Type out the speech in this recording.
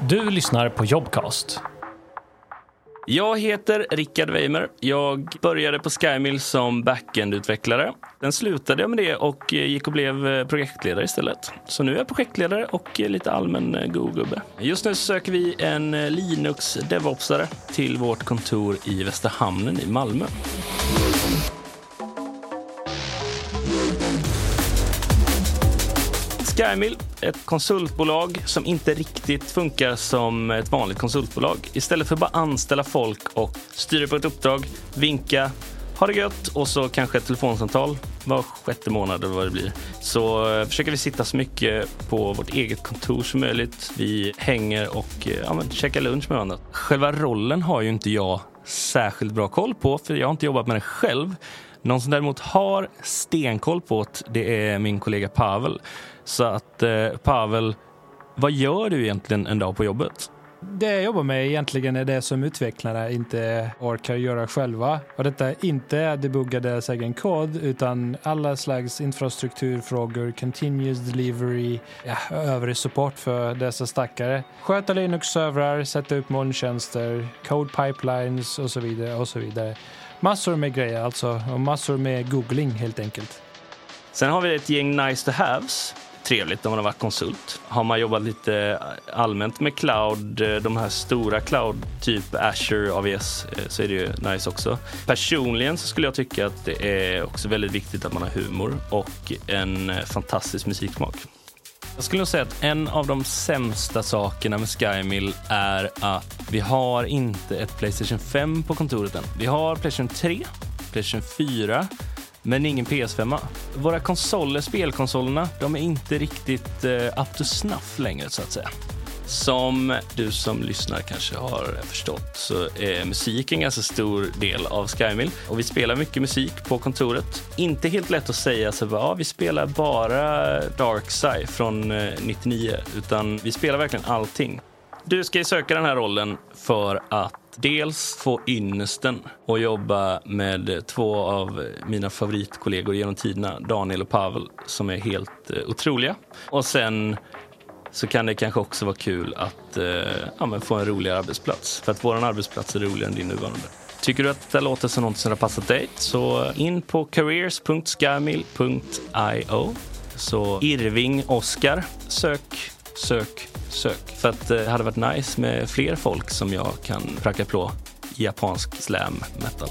Du lyssnar på Jobcast. Jag heter Rickard Weimer. Jag började på Skymill som backend-utvecklare. Sen slutade jag med det och eh, gick och blev eh, projektledare istället. Så nu är jag projektledare och eh, lite allmän Go-gubbe. Just nu söker vi en Linux DevOpsare till vårt kontor i Västerhamnen i Malmö. Skymill, ett konsultbolag som inte riktigt funkar som ett vanligt konsultbolag. Istället för att bara anställa folk och styra på ett uppdrag, vinka, ha det gött och så kanske ett telefonsamtal var sjätte månad eller vad det blir. Så eh, försöker vi sitta så mycket på vårt eget kontor som möjligt. Vi hänger och eh, ja, men, käkar lunch med varandra. Själva rollen har ju inte jag särskilt bra koll på för jag har inte jobbat med den själv. Någon som däremot har stenkoll på det, det är min kollega Pavel så att eh, Pavel, vad gör du egentligen en dag på jobbet? Det jag jobbar med egentligen är det som utvecklarna inte orkar göra själva. Och detta är inte debugga deras egen kod utan alla slags infrastrukturfrågor, continuous delivery, ja, övrig support för dessa stackare. Sköta Linux-servrar, sätta upp molntjänster, code pipelines och så vidare och så vidare. Massor med grejer alltså och massor med googling helt enkelt. Sen har vi ett gäng nice to haves trevligt om man har varit konsult. Har man jobbat lite eh, allmänt med cloud, eh, de här stora cloud, typ Azure, AVS, eh, så är det ju nice också. Personligen så skulle jag tycka att det är också väldigt viktigt att man har humor och en fantastisk musiksmak. Jag skulle nog säga att en av de sämsta sakerna med Skymill är att vi har inte ett Playstation 5 på kontoret än. Vi har Playstation 3, Playstation 4 men ingen PS5. Våra konsoler, spelkonsolerna, de är inte riktigt uh, up to snuff längre så att säga. Som du som lyssnar kanske har förstått så är musik en ganska stor del av Skymill. Och vi spelar mycket musik på kontoret. Inte helt lätt att säga så ja, vi spelar bara Darkside från eh, 99, utan vi spelar verkligen allting. Du ska ju söka den här rollen för att dels få ynnesten och jobba med två av mina favoritkollegor genom tiderna, Daniel och Pavel, som är helt eh, otroliga. Och sen så kan det kanske också vara kul att eh, ja, få en roligare arbetsplats. För att vår arbetsplats är roligare än din nuvarande. Tycker du att det låter som något som har passat dig så in på careers.skamil.io så Irving Oskar, sök, sök, sök. För att eh, det hade varit nice med fler folk som jag kan pracka på japansk slam metal.